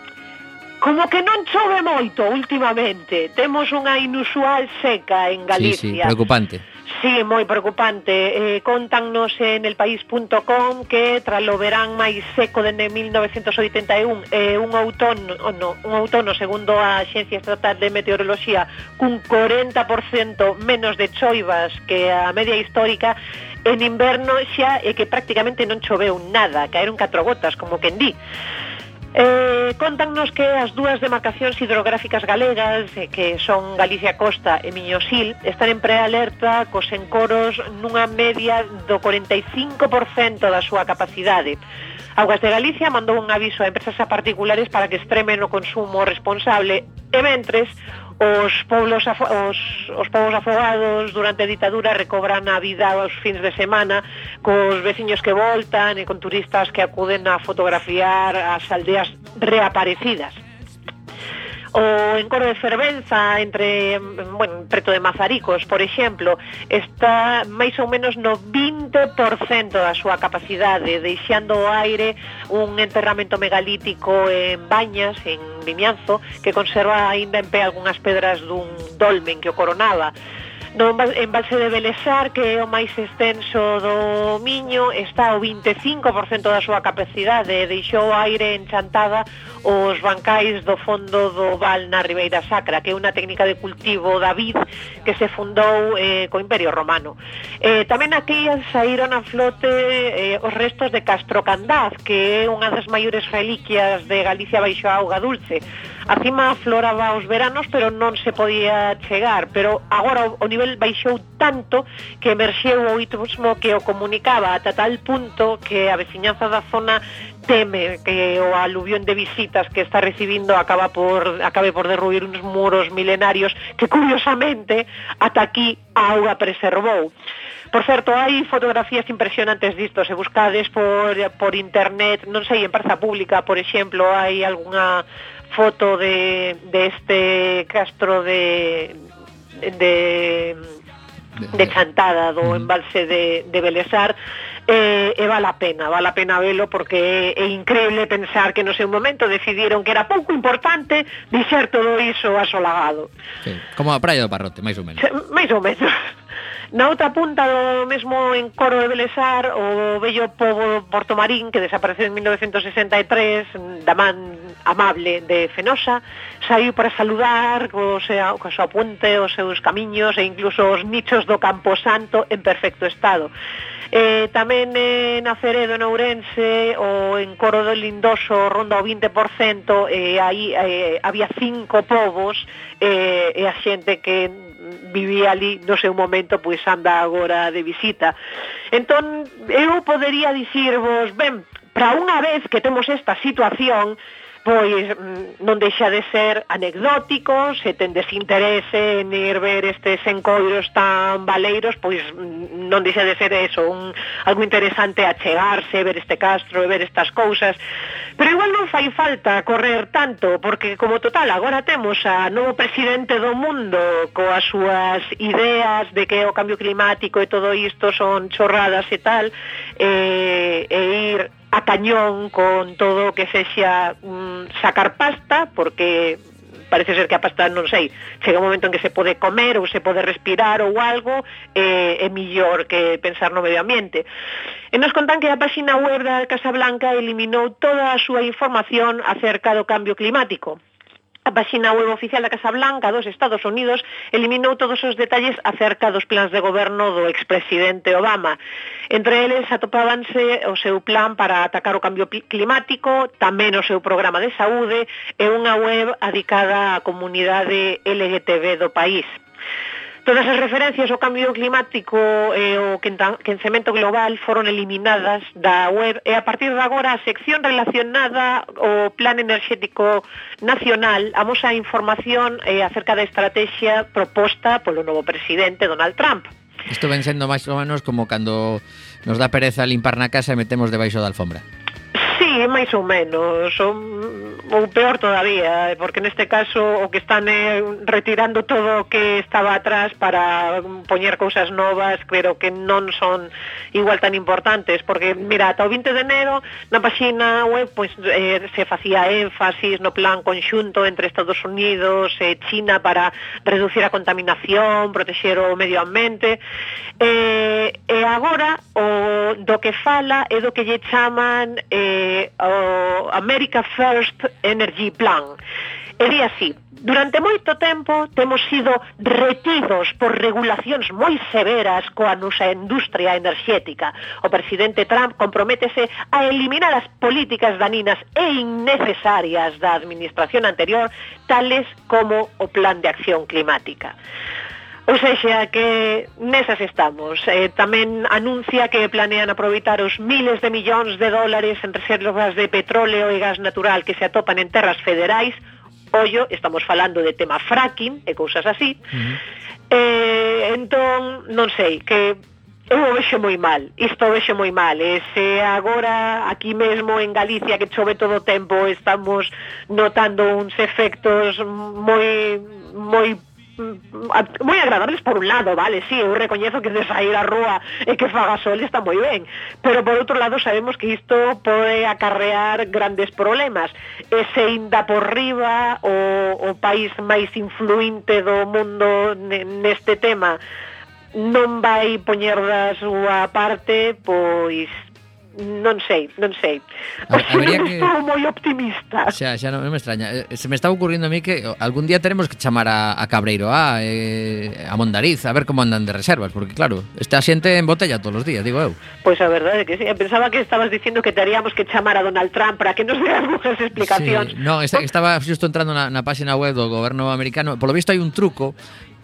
Como que non chove moito últimamente. Temos unha inusual seca en Galicia. Sí, sí, preocupante Sí, moi preocupante. Eh, contannos en elpaís.com que tras o verán máis seco dende 1981 eh, un outono, oh, no, un outono segundo a Xencia Estatal de Meteoroloxía cun 40% menos de choivas que a media histórica en inverno xa é que prácticamente non choveu nada, caeron catro gotas, como que en di. Eh, contannos que as dúas demarcacións hidrográficas galegas, eh, que son Galicia Costa e Miñosil, están en prealerta cos encoros nunha media do 45% da súa capacidade. Augas de Galicia mandou un aviso a empresas a particulares para que extremen o consumo responsable e mentres Os pobos, os, os pobos afogados durante a ditadura recobran a vida aos fins de semana cos veciños que voltan e con turistas que acuden a fotografiar as aldeas reaparecidas o encoro de fervenza entre, bueno, preto de Mazaricos, por exemplo, está máis ou menos no 20% da súa capacidade, deixando ao aire un enterramento megalítico en Bañas, en Vimianzo, que conserva aínda en pé algunhas pedras dun dolmen que o coronaba. No embalse de Belesar, que é o máis extenso do Miño, está o 25% da súa capacidade, deixou aire enchantada os bancais do fondo do Val na Ribeira Sacra, que é unha técnica de cultivo da vid que se fundou eh, co Imperio Romano. Eh, tamén aquí saíron a flote eh, os restos de Castro Candaz, que é unha das maiores reliquias de Galicia baixo a auga dulce, A cima afloraba os veranos, pero non se podía chegar, pero agora o, o nivel baixou tanto que emerxeu o itmo que o comunicaba ata tal punto que a veciñanza da zona teme que o aluvión de visitas que está recibindo acaba por acabe por derruir uns muros milenarios que curiosamente ata aquí a auga preservou. Por certo, hai fotografías impresionantes disto, se buscades por, por internet, non sei, en praza pública, por exemplo, hai algunha foto de, de este castro de, de de Chantada do embalse de, de Belesar eh, e vale a pena, vale a pena velo porque é, é increíble pensar que no seu momento decidiron que era pouco importante dixer todo iso asolagado. Sí, como a praia do Parrote, máis ou menos. Se, máis ou menos. [laughs] Na outra punta do mesmo encoro de Belesar, o bello povo portomarín que desapareceu en 1963 da man amable de Fenosa, saiu para saludar co sea, co seu puente, os seus camiños e incluso os nichos do Campo Santo en perfecto estado. Eh, tamén eh, na Ceredo, en Ourense, o en Coro do Lindoso ronda o 20%, e eh, aí eh, había cinco povos eh, e a xente que vivía ali no seu momento pois anda agora de visita. Entón, eu podería dicirvos, ben, para unha vez que temos esta situación, pois mm, non deixa de ser anecdótico, se tendes interese en ir ver estes encoiros tan baleiros, pois mm, non deixa de ser eso, un, algo interesante achegarse, ver este castro e ver estas cousas, pero igual non fai falta correr tanto, porque como total agora temos a novo presidente do mundo coas súas ideas de que o cambio climático e todo isto son chorradas e tal, e, e ir a cañón con todo o que sexa mm, sacar pasta, porque parece ser que a pasta, non sei, chega un momento en que se pode comer ou se pode respirar ou algo, eh, é millor que pensar no medio ambiente. E nos contan que a páxina web da Casa Blanca eliminou toda a súa información acerca do cambio climático. A páxina web oficial da Casa Blanca dos Estados Unidos eliminou todos os detalles acerca dos plans de goberno do expresidente Obama. Entre eles atopábanse o seu plan para atacar o cambio climático, tamén o seu programa de saúde e unha web adicada á comunidade LGTB do país. Todas as referencias ao cambio climático e o quencemento global foron eliminadas da web e a partir de agora a sección relacionada ao Plan Enerxético Nacional amosa información eh, acerca da estrategia proposta polo novo presidente Donald Trump. Isto ven sendo máis ou menos como cando nos dá pereza limpar na casa e metemos debaixo da alfombra. Sí, máis ou menos, ou, ou peor todavía, porque neste caso o que están é retirando todo o que estaba atrás para poñer cousas novas, pero que non son igual tan importantes, porque mira, ata o 20 de enero na páxina web pois, eh, se facía énfasis no plan conxunto entre Estados Unidos e China para reducir a contaminación, protexer o medio ambiente, eh, e agora o do que fala é do que lle chaman eh, o America First Energy Plan. E di así, durante moito tempo temos sido retidos por regulacións moi severas coa nosa industria enerxética. O presidente Trump comprométese a eliminar as políticas daninas e innecesarias da administración anterior, tales como o plan de acción climática. Ou seja, que nesas estamos. Eh, tamén anuncia que planean aproveitar os miles de millóns de dólares en reservas de petróleo e gas natural que se atopan en terras federais. Ollo, estamos falando de tema fracking e cousas así. Uh -huh. eh, entón, non sei, que Eu o vexo moi mal, isto o vexo moi mal e se agora aquí mesmo en Galicia que chove todo o tempo estamos notando uns efectos moi moi Mm, mm, mm, moi agradables por un lado, vale, sí, eu recoñezo que de sair á rúa e que faga sol está moi ben, pero por outro lado sabemos que isto pode acarrear grandes problemas, e se inda por riba o, o país máis influinte do mundo neste tema non vai poñer da súa parte, pois non sei, non sei. A, sea, non que... Estou moi optimista. Xa, xa non, non me extraña. Eh, se me está ocurrindo a mí que algún día teremos que chamar a, a Cabreiro, a, eh, a Mondariz, a ver como andan de reservas, porque claro, está xente en botella todos os días, digo eu. Pois pues a verdade é que sí. Pensaba que estabas dicindo que teríamos que chamar a Donald Trump para que nos dé algunhas explicacións. Sí. Non, esta, estaba justo entrando na, na página web do goberno americano. Por lo visto hai un truco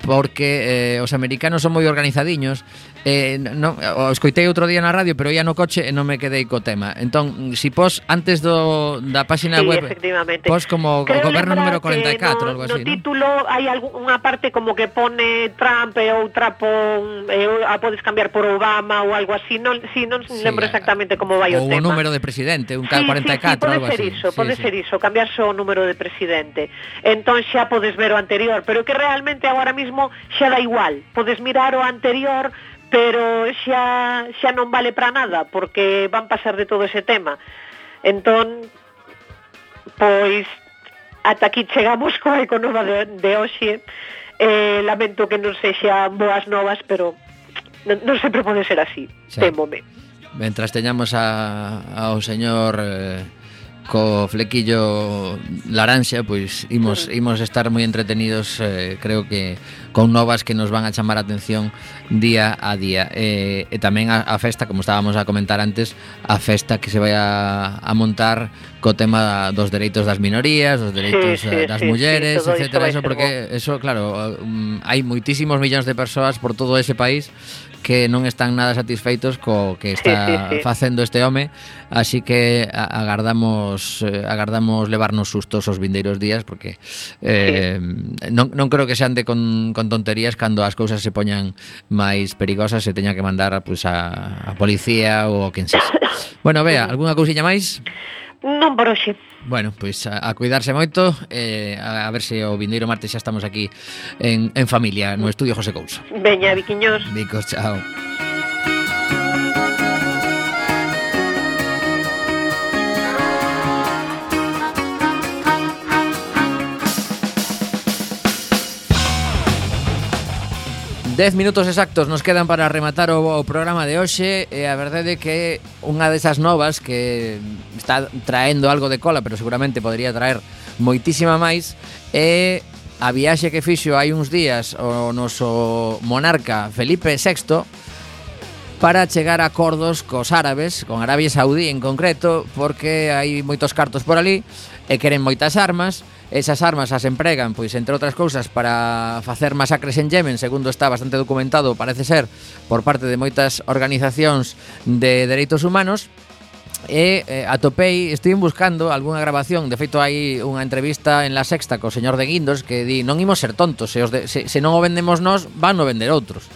porque eh, os americanos son moi organizadiños Eh, no, o escoitei outro día na radio, pero ia no coche e non me quedei co tema. Entón, si pos antes do da páxina sí, web, pos como Creo o goberno número 44, no, algo así, no, no título hai unha parte como que pone Trump e outra pon eh, a podes cambiar por Obama ou algo así, non si non sí, lembro exactamente como vai o, tema. Ou o número de presidente, un sí, 44, sí, sí, pode algo ser así. Iso, sí, pode sí. ser iso, cambiar só o número de presidente. Entón xa podes ver o anterior, pero que realmente agora mismo xa da igual. Podes mirar o anterior pero xa, xa non vale para nada, porque van pasar de todo ese tema. Entón, pois, ata aquí chegamos [laughs] coa economa de, de hoxe, eh, lamento que non sexan boas novas, pero non, non sempre pode ser así, xa. temome. Mentras teñamos a, ao señor... Eh co flequillo laranxa, pois imos imos estar moi entretenidos, eh, creo que con novas que nos van a chamar a atención día a día. Eh, e tamén a, a festa, como estábamos a comentar antes, a festa que se vai a, a montar co tema dos dereitos das minorías, dos dereitos sí, eh, sí, das sí, mulleres, sí, etcétera, eso porque eso claro, um, hai moitísimos millóns de persoas por todo ese país que non están nada satisfeitos co que está sí, sí, sí. facendo este home, así que agardamos eh, agardamos levarnos sustos os vindeiros días porque eh, sí. non, non creo que sean de con, con tonterías cando as cousas se poñan máis perigosas se teña que mandar pues, a, a policía ou quen sexa. Bueno, vea, algunha cousiña máis? Non por hoxe. Bueno, pois a, a cuidarse moito eh, a, a ver se o vindeiro martes xa estamos aquí en, en familia no estudio José Couso. Veña, viquiños. Vicos, chao. 10 minutos exactos nos quedan para rematar o, o programa de hoxe e a verdade é que unha desas novas que está traendo algo de cola, pero seguramente podría traer moitísima máis, é a viaxe que fixo hai uns días o noso monarca Felipe VI para chegar a acordos cos árabes, con Arabia Saudí en concreto, porque hai moitos cartos por ali e queren moitas armas. Esas armas as empregan, pois, entre outras cousas, para facer masacres en Yemen, segundo está bastante documentado, parece ser, por parte de moitas organizacións de dereitos humanos, e eh, atopei, estive buscando algunha grabación, de feito hai unha entrevista en La Sexta co señor de Guindos que di, non imos ser tontos, se, os de, se, se non o vendemos nós, van o vender outros.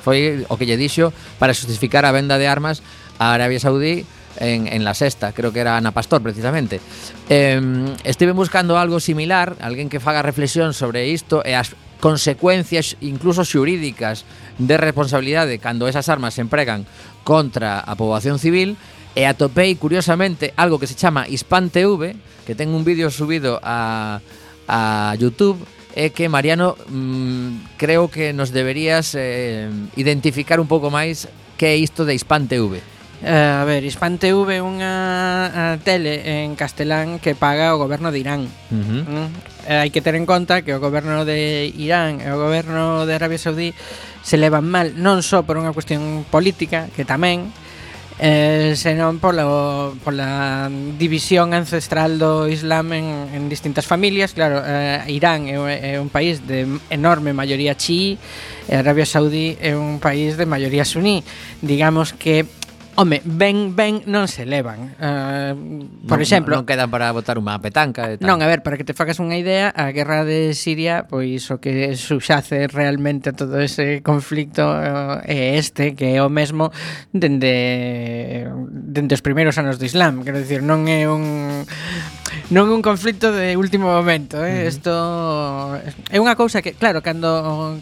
Foi o que lle dixo para justificar a venda de armas a Arabia Saudí en, en, la sexta, creo que era Ana Pastor precisamente. Eh, estive buscando algo similar, alguén que faga reflexión sobre isto e as consecuencias incluso xurídicas de responsabilidade cando esas armas se empregan contra a poboación civil e atopei curiosamente algo que se chama Hispan TV, que ten un vídeo subido a, a YouTube é que Mariano mm, creo que nos deberías eh, identificar un pouco máis que é isto de Hispan TV. Eh, a ver, Hispan TV é unha tele en castelán que paga o goberno de Irán. Uh -huh. uh, hai que ter en conta que o goberno de Irán e o goberno de Arabia Saudí se levan mal non só por unha cuestión política, que tamén, eh, senón polo, pola división ancestral do Islam en, en distintas familias. Claro, eh, Irán é, é un país de enorme maioría chií, e Arabia Saudí é un país de maioría suní. Digamos que Home, ben, ben non se levan. Uh, por non, exemplo... Non quedan para botar unha petanca e tal. Non, a ver, para que te facas unha idea, a guerra de Siria, pois o que subxace realmente todo ese conflicto uh, é este, que é o mesmo dende, dende os primeiros anos do Islam. Quero dicir, non é un non é un conflito de último momento, eh? Isto uh -huh. é unha cousa que, claro, cando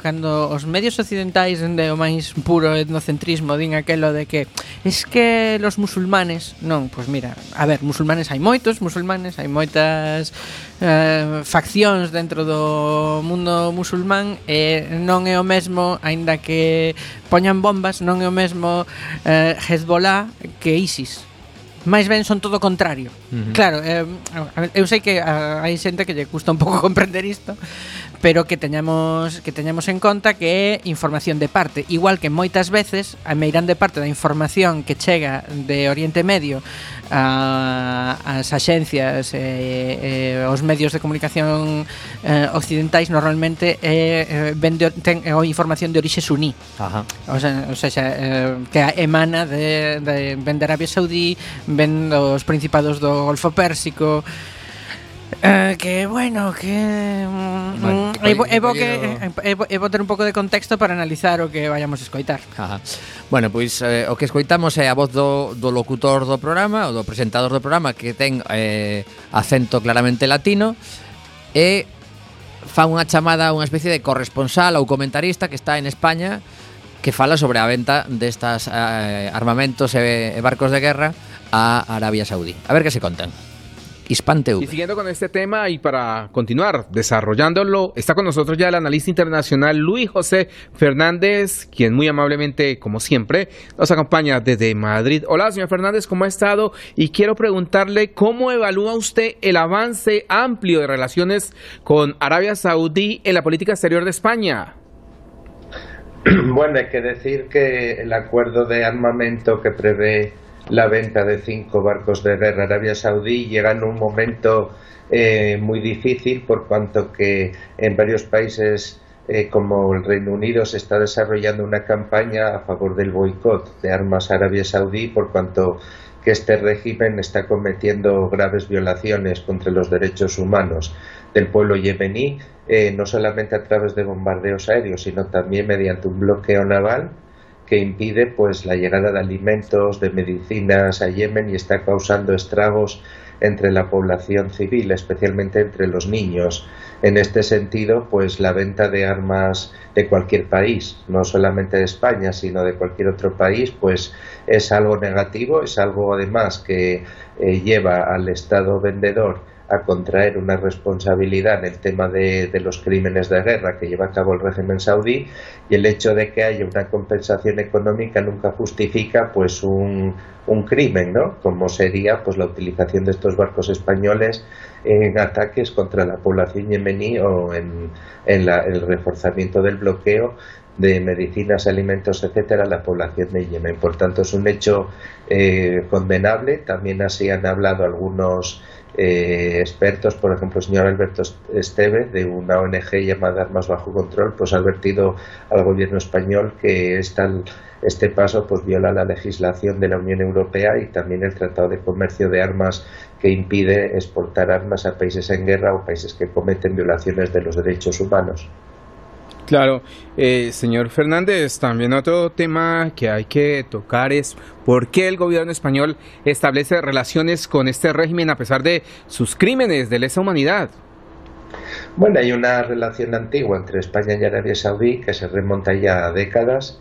cando os medios occidentais dende o máis puro etnocentrismo din aquelo de que es que los musulmanes, non, pois mira, a ver, musulmanes hai moitos, musulmanes hai moitas eh, faccións dentro do mundo musulmán e non é o mesmo, aínda que poñan bombas, non é o mesmo eh, Hezbollah que ISIS máis ben son todo o contrario. Uh -huh. Claro, eh, eu sei que hai xente que lle custa un pouco [laughs] comprender isto, pero que teñamos que teñamos en conta que é información de parte, igual que moitas veces a meirande parte da información que chega de Oriente Medio a, as axencias e, e os medios de comunicación eh, occidentais normalmente é, ven de, ten é información de orixe suní. Ajá. O sea, o sea eh, que emana de, de ven de Arabia Saudí, ven dos principados do Golfo Pérsico, Eh, que bueno, que. Mm, bueno é bo, bo que, e bo, bo ter un pouco de contexto para analizar o que vayamos a escoitar. Ajá. Bueno, pois eh, o que escoitamos é a voz do, do locutor do programa, o do presentador do programa que ten eh, acento claramente latino e fa unha chamada a unha especie de corresponsal ou comentarista que está en España que fala sobre a venta destas eh, armamentos e, e barcos de guerra a Arabia Saudí. A ver que se contan. Hispan. Y siguiendo con este tema y para continuar desarrollándolo, está con nosotros ya el analista internacional Luis José Fernández, quien muy amablemente, como siempre, nos acompaña desde Madrid. Hola, señor Fernández, ¿cómo ha estado? Y quiero preguntarle cómo evalúa usted el avance amplio de relaciones con Arabia Saudí en la política exterior de España. [clears throat] Bueno, hay que decir que el acuerdo de armamento que prevé la venta de cinco barcos de guerra Arabia Saudí llega en un momento eh, muy difícil por cuanto que en varios países eh, como el Reino Unido se está desarrollando una campaña a favor del boicot de armas a Arabia Saudí por cuanto que este régimen está cometiendo graves violaciones contra los derechos humanos del pueblo yemení, eh, no solamente a través de bombardeos aéreos, sino también mediante un bloqueo naval que impide pues la llegada de alimentos, de medicinas a Yemen y está causando estragos entre la población civil, especialmente entre los niños. En este sentido, pues la venta de armas de cualquier país, no solamente de España, sino de cualquier otro país, pues es algo negativo, es algo además que eh, lleva al Estado vendedor a contraer una responsabilidad en el tema de, los crímenes de guerra que lleva a cabo el régimen saudí y el hecho de que haya una compensación económica nunca justifica pues un, un crimen, ¿no? Como sería pues la utilización de estos barcos españoles en ataques contra la población yemení o en, en la, el reforzamiento del bloqueo de medicinas, alimentos, etcétera, a la población de Yemen. Por tanto, es un hecho eh, condenable. También así han hablado algunos eh, expertos, por ejemplo, el señor Alberto Esteve, de una ONG llamada Armas Bajo Control, pues ha advertido al gobierno español que este paso pues viola la legislación de la Unión Europea y también el Tratado de Comercio de Armas que impide exportar armas a países en guerra o países que cometen violaciones de los derechos humanos. Claro, eh, señor Fernández, también otro tema que hay que tocar es por qué el gobierno español establece relaciones con este régimen a pesar de sus crímenes de lesa humanidad. Bueno, hay una relación antigua entre España y Arabia Saudí que se remonta ya a décadas.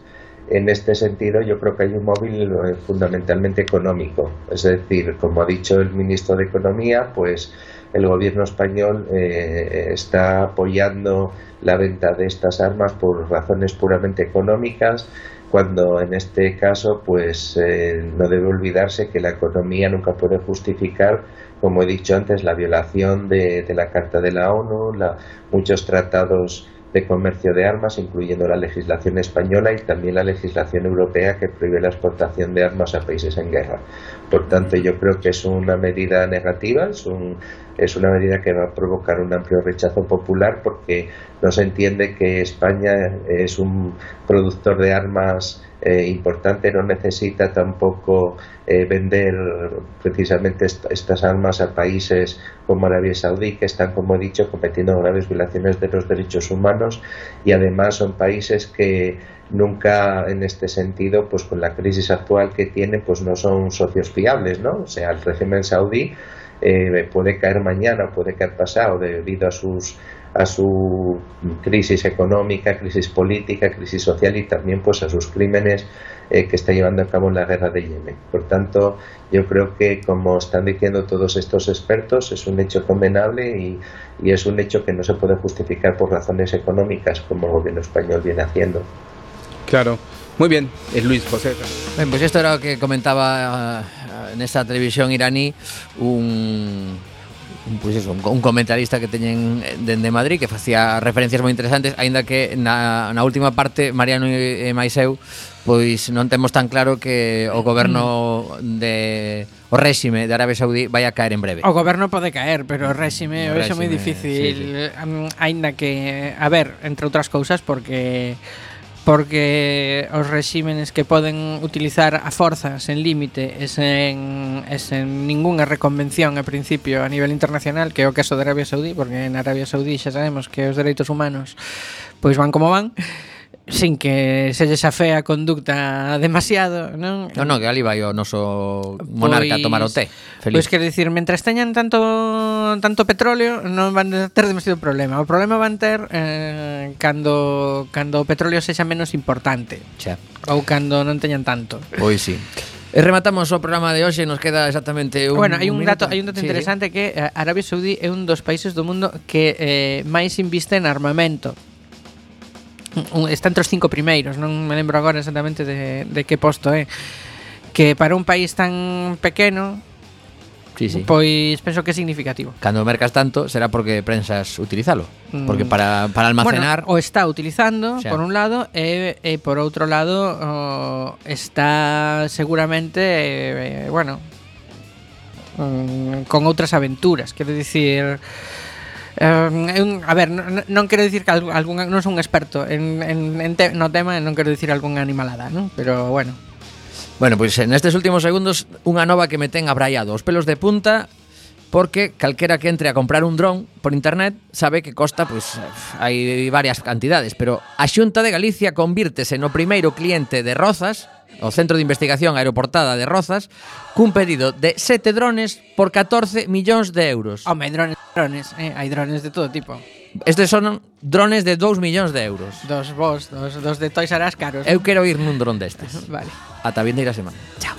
En este sentido, yo creo que hay un móvil eh, fundamentalmente económico. Es decir, como ha dicho el ministro de Economía, pues el gobierno español eh, está apoyando la venta de estas armas por razones puramente económicas, cuando en este caso pues eh, no debe olvidarse que la economía nunca puede justificar, como he dicho antes, la violación de, de la Carta de la ONU, la, muchos tratados de comercio de armas, incluyendo la legislación española y también la legislación europea que prohíbe la exportación de armas a países en guerra. Por tanto, yo creo que es una medida negativa, es, un, es una medida que va a provocar un amplio rechazo popular porque no se entiende que España es un productor de armas eh, importante, no necesita tampoco eh, vender precisamente est estas armas a países como Arabia Saudí, que están, como he dicho, cometiendo graves violaciones de los derechos humanos y además son países que nunca en este sentido, pues con la crisis actual que tiene, pues no son socios fiables, ¿no? O sea, el régimen saudí eh, puede caer mañana, puede caer pasado debido a sus a su crisis económica, crisis política, crisis social y también pues a sus crímenes eh, que está llevando a cabo en la guerra de Yemen. Por tanto, yo creo que como están diciendo todos estos expertos, es un hecho condenable y, y es un hecho que no se puede justificar por razones económicas como el gobierno español viene haciendo. Claro. Muy bien, es Luis José. Ben, pues esto era o que comentaba uh, nesta televisión iraní un pois pues eso, un comentarista que teñen eh, dende Madrid que facía referencias moi interesantes, aínda que na, na última parte Mariano e, e Maiseu pois non temos tan claro que o goberno de o réxime de Arabia Saudí vai a caer en breve. O goberno pode caer, pero o mm, réxime, o réxime é moi difícil, sí, eh, sí. aínda que a ver, entre outras cousas porque porque os rexímenes que poden utilizar a forza sen límite e sen, e sen ningunha reconvención a principio a nivel internacional que é o caso de Arabia Saudí porque en Arabia Saudí xa sabemos que os dereitos humanos pois van como van sin que selles a fea conducta demasiado, non? Non, non, que ali vai o noso monarca pois, a tomar o pois- té. Feliz. Pois quero dicir, mentras teñan tanto tanto petróleo, non van ter demasiado problema. O problema van ter eh, cando cando o petróleo sexa menos importante. Xa. Ou cando non teñan tanto. Pois sí. E rematamos o programa de hoxe, nos queda exactamente un Bueno, hai un, un dato, hai un dato sí, interesante sí. que eh, Arabia Saudí é un dos países do mundo que eh, máis inviste en armamento un, está entre os cinco primeiros, non me lembro agora exactamente de, de que posto é. Eh? Que para un país tan pequeno Sí, sí. Pois penso que é significativo. Cando mercas tanto será porque prensas utilizalo, mm. porque para, para almacenar bueno, o está utilizando o sea, por un lado e, e por outro lado o, está seguramente e, bueno, mm, con outras aventuras, quero dicir Um, a ver, non, non quero dicir que algún, non son un experto en, en, en te, no tema, non quero dicir algunha animalada, non? pero bueno. Bueno, pois eh, pues, en estes últimos segundos unha nova que me ten abraiado os pelos de punta porque calquera que entre a comprar un dron por internet sabe que costa, pois, hai varias cantidades, pero a Xunta de Galicia convírtese no primeiro cliente de Rozas, o Centro de Investigación Aeroportada de Rozas, cun pedido de sete drones por 14 millóns de euros. Home, drones, drones, eh? hai drones de todo tipo. Estes son drones de 2 millóns de euros. Dos vos, dos, dos de Toys R Us caros. Eu quero ir nun dron destes. [laughs] vale. Ata a vindeira semana. Chao.